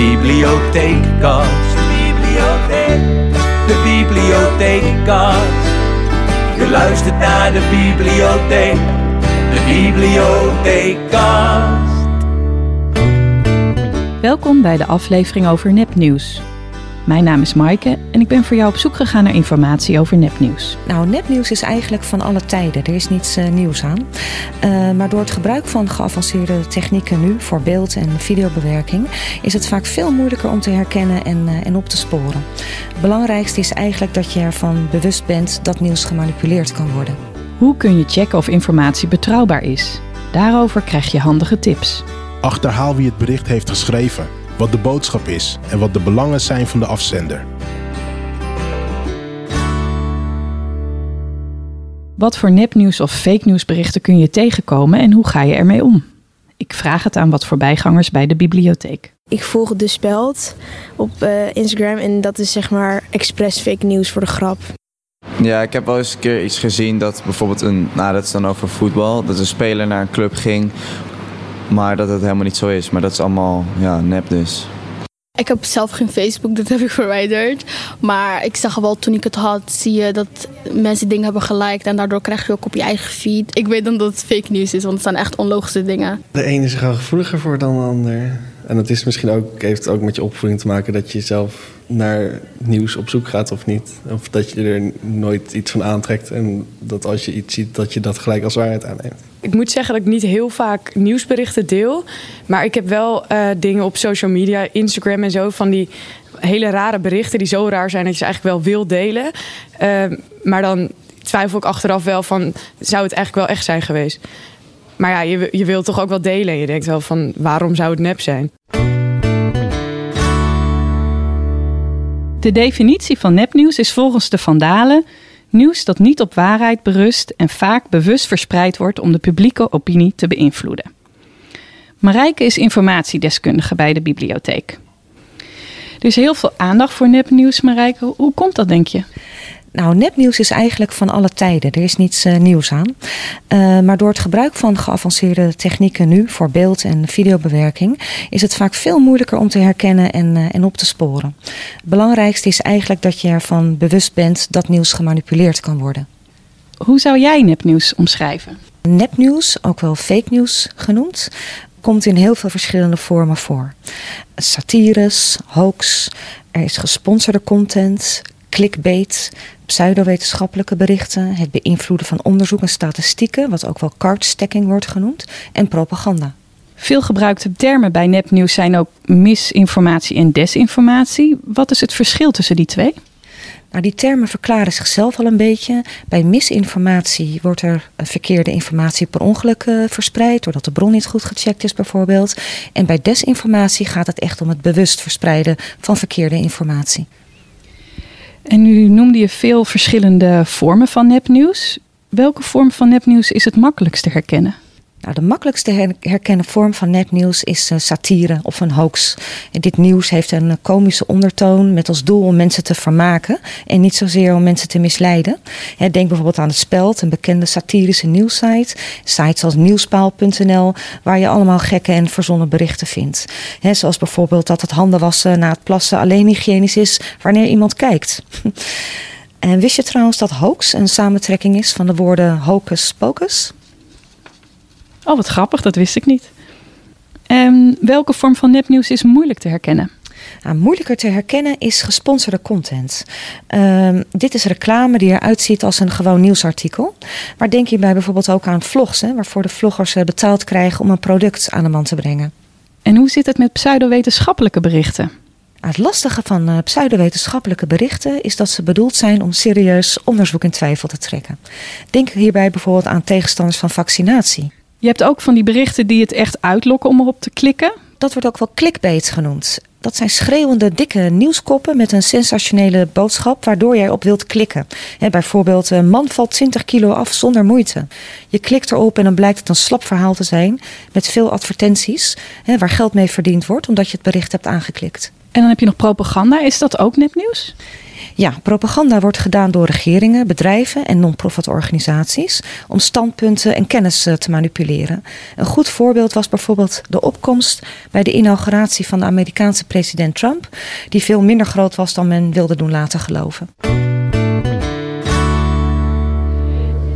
bibliotheekkast. De bibliotheek. De bibliotheekkast. Je luistert naar de bibliotheek. De bibliotheekkast. Welkom bij de aflevering over nepnieuws. Mijn naam is Maaike en ik ben voor jou op zoek gegaan naar informatie over nepnieuws. Nou, nepnieuws is eigenlijk van alle tijden. Er is niets uh, nieuws aan. Uh, maar door het gebruik van geavanceerde technieken nu voor beeld- en videobewerking is het vaak veel moeilijker om te herkennen en, uh, en op te sporen. Het belangrijkste is eigenlijk dat je ervan bewust bent dat nieuws gemanipuleerd kan worden. Hoe kun je checken of informatie betrouwbaar is? Daarover krijg je handige tips. Achterhaal wie het bericht heeft geschreven, wat de boodschap is en wat de belangen zijn van de afzender. Wat voor nepnieuws of fake nieuwsberichten kun je tegenkomen en hoe ga je ermee om? Ik vraag het aan wat voorbijgangers bij de bibliotheek. Ik volg de Speld op uh, Instagram en dat is zeg maar expres fake nieuws voor de grap. Ja, ik heb wel eens een keer iets gezien dat bijvoorbeeld een, nou dat is dan over voetbal, dat een speler naar een club ging, maar dat het helemaal niet zo is. Maar dat is allemaal ja, nep dus. Ik heb zelf geen Facebook, dat heb ik verwijderd. Maar ik zag wel toen ik het had, zie je dat mensen dingen hebben geliked. En daardoor krijg je ook op je eigen feed. Ik weet dan dat het fake nieuws is, want het zijn echt onlogische dingen. De ene is er gewoon gevoeliger voor dan de ander. En dat is misschien ook, heeft ook met je opvoeding te maken dat je zelf naar nieuws op zoek gaat of niet. Of dat je er nooit iets van aantrekt en dat als je iets ziet, dat je dat gelijk als waarheid aanneemt. Ik moet zeggen dat ik niet heel vaak nieuwsberichten deel. Maar ik heb wel uh, dingen op social media, Instagram en zo, van die hele rare berichten die zo raar zijn dat je ze eigenlijk wel wil delen. Uh, maar dan twijfel ik achteraf wel van, zou het eigenlijk wel echt zijn geweest? Maar ja, je, je wilt toch ook wel delen. En je denkt wel van, waarom zou het nep zijn? De definitie van nepnieuws is volgens de Vandalen nieuws dat niet op waarheid berust en vaak bewust verspreid wordt om de publieke opinie te beïnvloeden. Marijke is informatiedeskundige bij de bibliotheek. Er is heel veel aandacht voor nepnieuws, Marijke. Hoe komt dat, denk je? Nou, nepnieuws is eigenlijk van alle tijden. Er is niets uh, nieuws aan. Uh, maar door het gebruik van geavanceerde technieken nu voor beeld- en videobewerking is het vaak veel moeilijker om te herkennen en, uh, en op te sporen. Het belangrijkste is eigenlijk dat je ervan bewust bent dat nieuws gemanipuleerd kan worden. Hoe zou jij nepnieuws omschrijven? Nepnieuws, ook wel fake nieuws genoemd, komt in heel veel verschillende vormen voor. Satires, hoax, er is gesponsorde content, clickbait, pseudowetenschappelijke berichten, het beïnvloeden van onderzoek en statistieken, wat ook wel cardstacking wordt genoemd, en propaganda. Veel gebruikte termen bij nepnieuws zijn ook misinformatie en desinformatie. Wat is het verschil tussen die twee? Nou, die termen verklaren zichzelf al een beetje. Bij misinformatie wordt er verkeerde informatie per ongeluk uh, verspreid, doordat de bron niet goed gecheckt is bijvoorbeeld. En bij desinformatie gaat het echt om het bewust verspreiden van verkeerde informatie. En nu noemde je veel verschillende vormen van nepnieuws. Welke vorm van nepnieuws is het makkelijkst te herkennen? Nou, de makkelijkste herkennen vorm van nepnieuws is uh, satire of een hoax. En dit nieuws heeft een komische ondertoon met als doel om mensen te vermaken en niet zozeer om mensen te misleiden. Denk bijvoorbeeld aan de Speld, een bekende satirische nieuwssite. Sites als nieuwspaal.nl, waar je allemaal gekke en verzonnen berichten vindt. Zoals bijvoorbeeld dat het handen wassen na het plassen alleen hygiënisch is wanneer iemand kijkt. en wist je trouwens dat hoax een samentrekking is van de woorden hocus pocus? Oh, wat grappig, dat wist ik niet. En welke vorm van nepnieuws is moeilijk te herkennen? Nou, moeilijker te herkennen is gesponsorde content. Um, dit is reclame die eruit ziet als een gewoon nieuwsartikel. Maar denk hierbij bijvoorbeeld ook aan vlogs, hè, waarvoor de vloggers betaald krijgen om een product aan de man te brengen. En hoe zit het met pseudowetenschappelijke berichten? Het lastige van uh, pseudowetenschappelijke berichten is dat ze bedoeld zijn om serieus onderzoek in twijfel te trekken. Denk hierbij bijvoorbeeld aan tegenstanders van vaccinatie. Je hebt ook van die berichten die het echt uitlokken om erop te klikken. Dat wordt ook wel clickbait genoemd. Dat zijn schreeuwende, dikke nieuwskoppen met een sensationele boodschap waardoor jij op wilt klikken. Bijvoorbeeld, een man valt 20 kilo af zonder moeite. Je klikt erop en dan blijkt het een slap verhaal te zijn met veel advertenties waar geld mee verdiend wordt omdat je het bericht hebt aangeklikt. En dan heb je nog propaganda. Is dat ook nepnieuws? Ja, propaganda wordt gedaan door regeringen, bedrijven en non-profit organisaties om standpunten en kennis eh, te manipuleren. Een goed voorbeeld was bijvoorbeeld de opkomst bij de inauguratie van de Amerikaanse president Trump, die veel minder groot was dan men wilde doen laten geloven.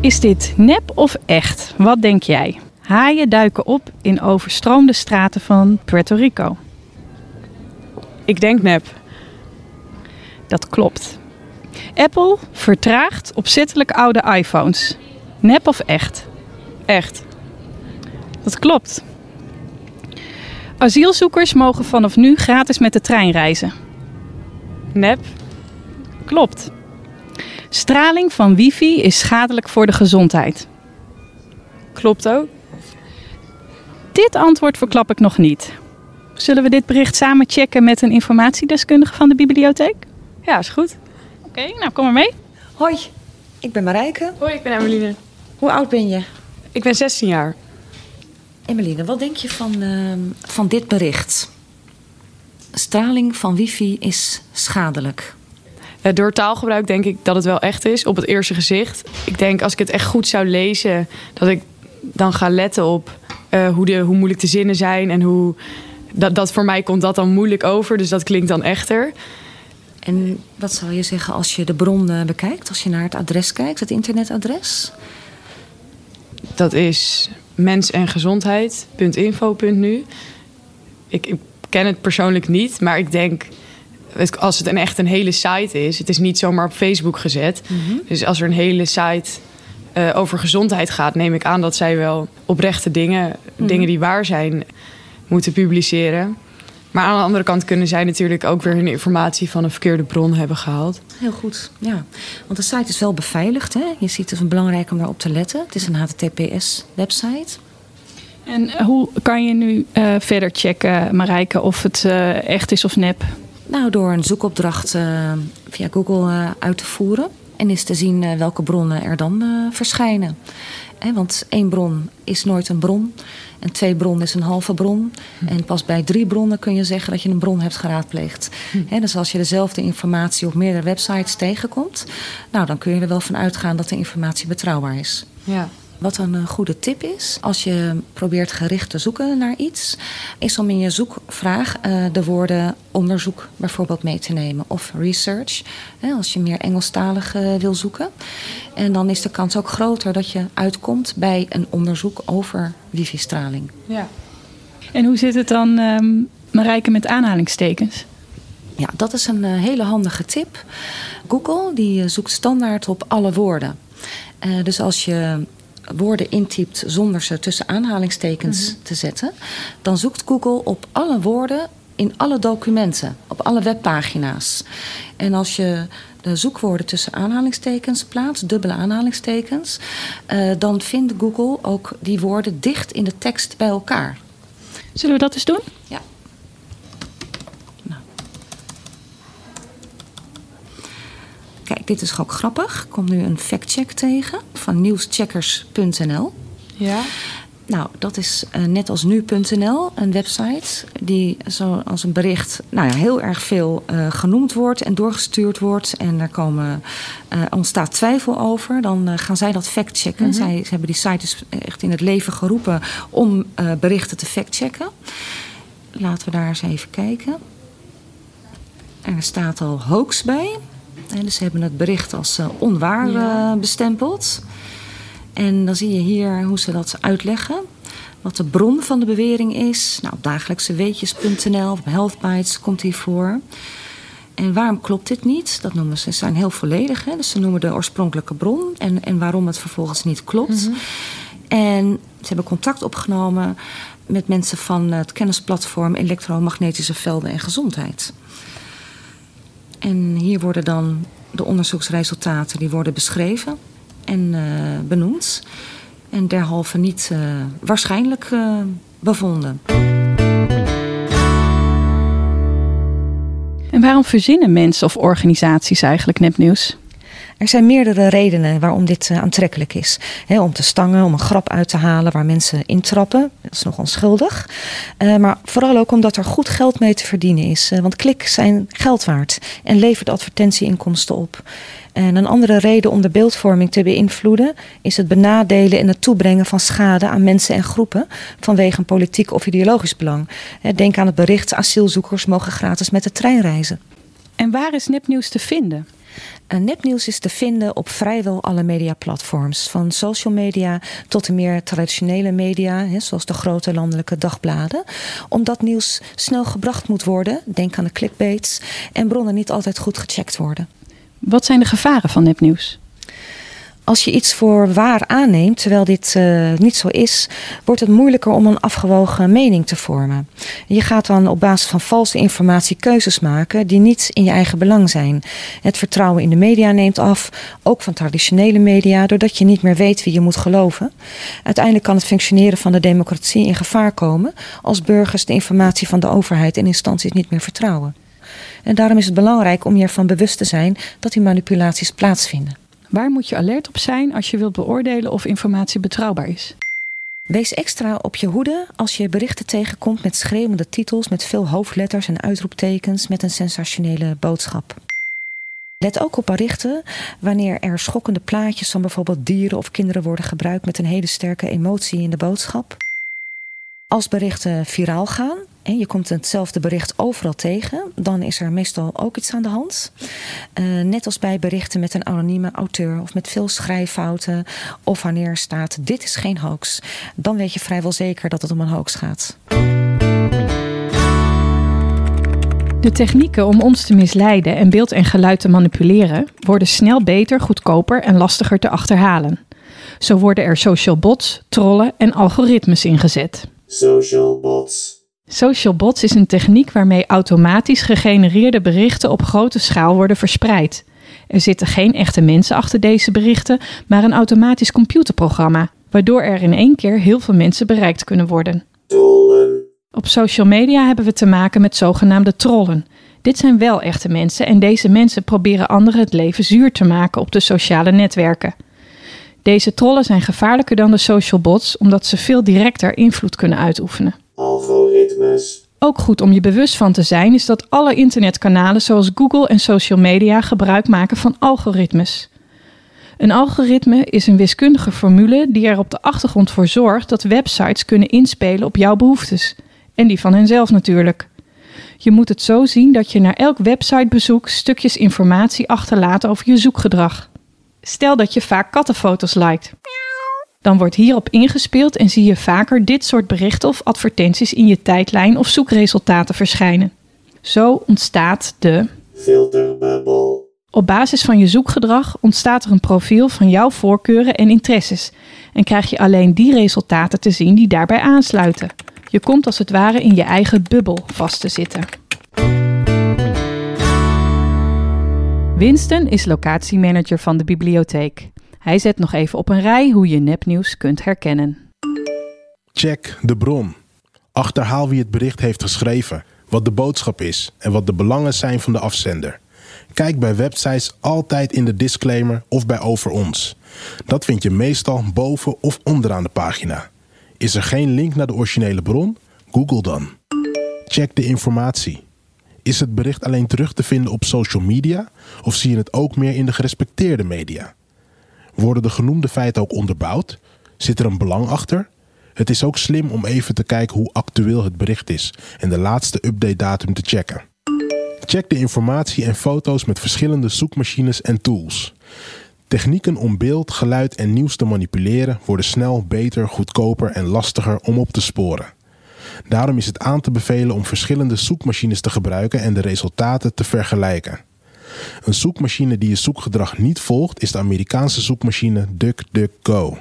Is dit nep of echt? Wat denk jij? Haaien duiken op in overstroomde straten van Puerto Rico. Ik denk nep. Dat klopt. Apple vertraagt opzettelijk oude iPhones. Nep of echt? Echt. Dat klopt. Asielzoekers mogen vanaf nu gratis met de trein reizen. Nep. Klopt. Straling van wifi is schadelijk voor de gezondheid. Klopt ook. Dit antwoord verklap ik nog niet. Zullen we dit bericht samen checken met een informatiedeskundige van de bibliotheek? Ja, is goed. Oké, nou kom maar mee. Hoi, ik ben Marijke. Hoi, ik ben Emmeline. Hoe oud ben je? Ik ben 16 jaar. Emmeline, wat denk je van, ehm, van dit bericht? Straling van wifi is schadelijk. Door taalgebruik denk ik dat het wel echt is, op het eerste gezicht. Ik denk als ik het echt goed zou lezen, dat ik dan ga letten op eh, hoe, de, hoe moeilijk de zinnen zijn en hoe. Dat, dat voor mij komt dat dan moeilijk over, dus dat klinkt dan echter. En wat zou je zeggen als je de bron eh, bekijkt, als je naar het adres kijkt, het internetadres? Dat is mensengezondheid.info.nu. Ik, ik ken het persoonlijk niet, maar ik denk als het een echt een hele site is, het is niet zomaar op Facebook gezet. Dus als er een hele site eh, over gezondheid gaat, neem ik aan dat zij wel oprechte dingen, dingen die waar zijn, moeten publiceren. Maar aan de andere kant kunnen zij natuurlijk ook weer hun informatie van een verkeerde bron hebben gehaald. Heel goed, ja. Want de site is wel beveiligd. Hè? Je ziet het is belangrijk om daarop te letten. Het is een HTTPS-website. En eh, hoe kan je nu eh, verder checken, Marijke, of het eh, echt is of nep? Nou, door een zoekopdracht eh, via Google eh, uit te voeren. En is te zien welke bronnen er dan eh, verschijnen. Hè, want één bron is nooit een bron. En twee bronnen is een halve bron. En pas bij drie bronnen kun je zeggen dat je een bron hebt geraadpleegd. Hè, dus als je dezelfde informatie op meerdere websites tegenkomt... Nou, dan kun je er wel van uitgaan dat de informatie betrouwbaar is. Ja. Wat een eh, goede tip is, als je probeert gericht te zoeken naar iets, is om in je zoekvraag eh, de woorden onderzoek bijvoorbeeld mee te nemen. Of research, als je meer Engelstalig eh, wil zoeken. En dan is de kans ook groter dat je uitkomt bij een onderzoek over wifi-straling. ja. En hoe zit het dan, ehm, Marijke, met aanhalingstekens? Ja, dat is een hele handige tip. Google die zoekt standaard op alle woorden. Dus als je woorden intypt zonder ze tussen aanhalingstekens te zetten, dan zoekt Google op alle woorden in alle documenten, op alle webpagina's. En als je de zoekwoorden tussen aanhalingstekens plaatst, dubbele aanhalingstekens, eh, dan vindt Google ook die woorden dicht in de tekst bij elkaar. Zullen we dat eens doen? Ja. Kijk, dit is ook grappig. Ik kom nu een factcheck tegen van nieuwscheckers.nl. Ja. Nou, dat is eh, net als nu.nl, een website die zoals een bericht nou ja, heel erg veel eh, genoemd wordt en doorgestuurd wordt. En er komen, eh, ontstaat twijfel over. Dan gaan zij dat factchecken. zij, ze hebben die site dus echt in het leven geroepen om berichten te factchecken. Laten we daar eens even kijken. Er staat al hoax bij. En dus ze hebben het bericht als eh, onwaar Ja. eh, bestempeld. En dan zie je hier hoe ze dat uitleggen. Wat de bron van de bewering is. Nou, op dagelijkseweetjes.nl of Healthbites komt die voor. En waarom klopt dit niet? Dat noemen ze, ze zijn heel volledig. Hè? Dus ze noemen de oorspronkelijke bron en, en waarom het vervolgens niet klopt. En ze hebben contact opgenomen met mensen van het kennisplatform Elektromagnetische Velden en Gezondheid. En hier worden dan de onderzoeksresultaten die worden beschreven en eh, benoemd. En derhalve niet eh, waarschijnlijk eh, bevonden. En waarom verzinnen mensen of organisaties eigenlijk nepnieuws? Er zijn meerdere redenen waarom dit uh, aantrekkelijk is. om te stangen, om een grap uit te halen waar mensen intrappen. Dat is nog onschuldig. Uh, maar vooral ook omdat er goed geld mee te verdienen is. Uh, want kliks zijn geld waard en levert advertentieinkomsten op. En een andere reden om de beeldvorming te beïnvloeden is het benadelen en het toebrengen van schade aan mensen en groepen vanwege een politiek of ideologisch belang. Denk aan het bericht: asielzoekers mogen gratis met de trein reizen. En waar is nepnieuws te vinden? Nepnieuws is te vinden op vrijwel alle mediaplatforms. Van social media tot de meer traditionele media, zoals de grote landelijke dagbladen. Omdat nieuws snel gebracht moet worden, denk aan de clickbaits, en bronnen niet altijd goed gecheckt worden. Wat zijn de gevaren van nepnieuws? Als je iets voor waar aanneemt, terwijl dit uh, niet zo is, wordt het moeilijker om een afgewogen mening te vormen. Je gaat dan op basis van valse informatie keuzes maken die niet in je eigen belang zijn. Het vertrouwen in de media neemt af, ook van traditionele media, doordat je niet meer weet wie je moet geloven. Uiteindelijk kan het functioneren van de democratie in gevaar komen als burgers de informatie van de overheid en instanties niet meer vertrouwen. En daarom is het belangrijk om je ervan bewust te zijn dat die manipulaties plaatsvinden. Waar moet je alert op zijn als je wilt beoordelen of informatie betrouwbaar is? Wees extra op je hoede als je berichten tegenkomt met schreeuwende titels, met veel hoofdletters en uitroeptekens, met een sensationele boodschap. Let ook op berichten wanneer er schokkende plaatjes van bijvoorbeeld dieren of kinderen worden gebruikt met een hele sterke emotie in de boodschap. Als berichten viraal gaan, en je komt hetzelfde bericht overal tegen, dan is er meestal ook iets aan de hand. Uh, net als bij berichten met een anonieme auteur of met veel schrijffouten, of wanneer staat: dit is geen hoax, dan weet je vrijwel zeker dat het om een hoax gaat. De technieken om ons te misleiden en beeld en geluid te manipuleren worden snel beter, goedkoper en lastiger te achterhalen. Zo worden er social bots, trollen en algoritmes ingezet. Social bots. Social bots is een techniek waarmee automatisch gegenereerde berichten op grote schaal worden verspreid. Er zitten geen echte mensen achter deze berichten, maar een automatisch computerprogramma, waardoor er in één keer heel veel mensen bereikt kunnen worden. Trollen. Op social media hebben we te maken met zogenaamde trollen. Dit zijn wel echte mensen en deze mensen proberen anderen het leven zuur te maken op de sociale netwerken. Deze trollen zijn gevaarlijker dan de social bots omdat ze veel directer invloed kunnen uitoefenen. Algoritmes. Ook goed om je bewust van te zijn is dat alle internetkanalen zoals Google en social media gebruik maken van algoritmes. Een algoritme is een wiskundige formule die er op de achtergrond voor zorgt dat websites kunnen inspelen op jouw behoeftes. En die van henzelf natuurlijk. Je moet het zo zien dat je naar elk websitebezoek stukjes informatie achterlaat over je zoekgedrag. Stel dat je vaak kattenfoto's liked. Dan wordt hierop ingespeeld en zie je vaker dit soort berichten of advertenties in je tijdlijn of zoekresultaten verschijnen. Zo ontstaat de filterbubbel. Op basis van je zoekgedrag ontstaat er een profiel van jouw voorkeuren en interesses en krijg je alleen die resultaten te zien die daarbij aansluiten. Je komt als het ware in je eigen bubbel vast te zitten. Winston is locatiemanager van de bibliotheek. Hij zet nog even op een rij hoe je nepnieuws kunt herkennen. Check de bron. Achterhaal wie het bericht heeft geschreven, wat de boodschap is en wat de belangen zijn van de afzender. Kijk bij websites altijd in de disclaimer of bij Over ons. Dat vind je meestal boven of onderaan de pagina. Is er geen link naar de originele bron? Google dan. Check de informatie. Is het bericht alleen terug te vinden op social media of zie je het ook meer in de gerespecteerde media? Worden de genoemde feiten ook onderbouwd? Zit er een belang achter? Het is ook slim om even te kijken hoe actueel het bericht is en de laatste update datum te checken. Check de informatie en foto's met verschillende zoekmachines en tools. Technieken om beeld, geluid en nieuws te manipuleren worden snel beter, goedkoper en lastiger om op te sporen. Daarom is het aan te bevelen om verschillende zoekmachines te gebruiken en de resultaten te vergelijken. Een zoekmachine die je zoekgedrag niet volgt is de Amerikaanse zoekmachine DuckDuckGo.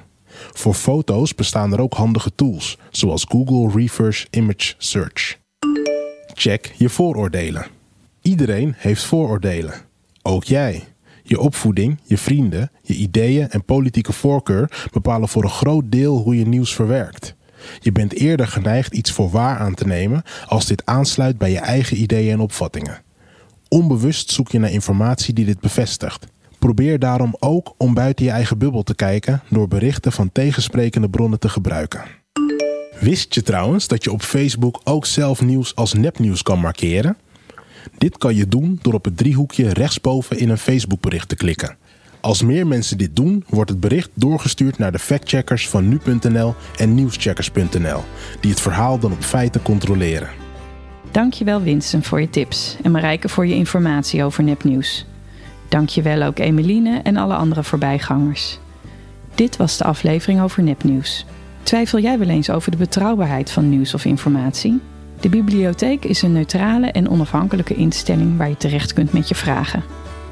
Voor foto's bestaan er ook handige tools, zoals Google Reverse Image Search. Check je vooroordelen. Iedereen heeft vooroordelen. Ook jij. Je opvoeding, je vrienden, je ideeën en politieke voorkeur bepalen voor een groot deel hoe je nieuws verwerkt. Je bent eerder geneigd iets voor waar aan te nemen als dit aansluit bij je eigen ideeën en opvattingen. Onbewust zoek je naar informatie die dit bevestigt. Probeer daarom ook om buiten je eigen bubbel te kijken door berichten van tegensprekende bronnen te gebruiken. Wist je trouwens dat je op Facebook ook zelf nieuws als nepnieuws kan markeren? Dit kan je doen door op het driehoekje rechtsboven in een Facebookbericht te klikken. Als meer mensen dit doen, wordt het bericht doorgestuurd naar de factcheckers van nu.nl en nieuwscheckers.nl, die het verhaal dan op feiten controleren. Dankjewel Winston voor je tips en Marijke voor je informatie over nepnieuws. Dankjewel ook Emeline en alle andere voorbijgangers. Dit was de aflevering over nepnieuws. Twijfel jij wel eens over de betrouwbaarheid van nieuws of informatie? De bibliotheek is een neutrale en onafhankelijke instelling waar je terecht kunt met je vragen.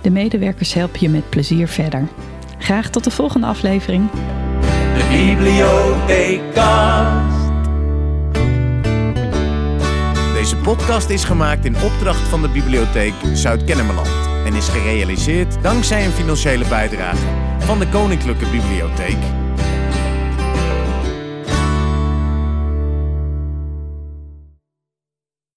De medewerkers helpen je met plezier verder. Graag tot de volgende aflevering. De Bibliotheekast. Deze podcast is gemaakt in opdracht van de Bibliotheek Zuid-Kennemerland en is gerealiseerd dankzij een financiële bijdrage van de Koninklijke Bibliotheek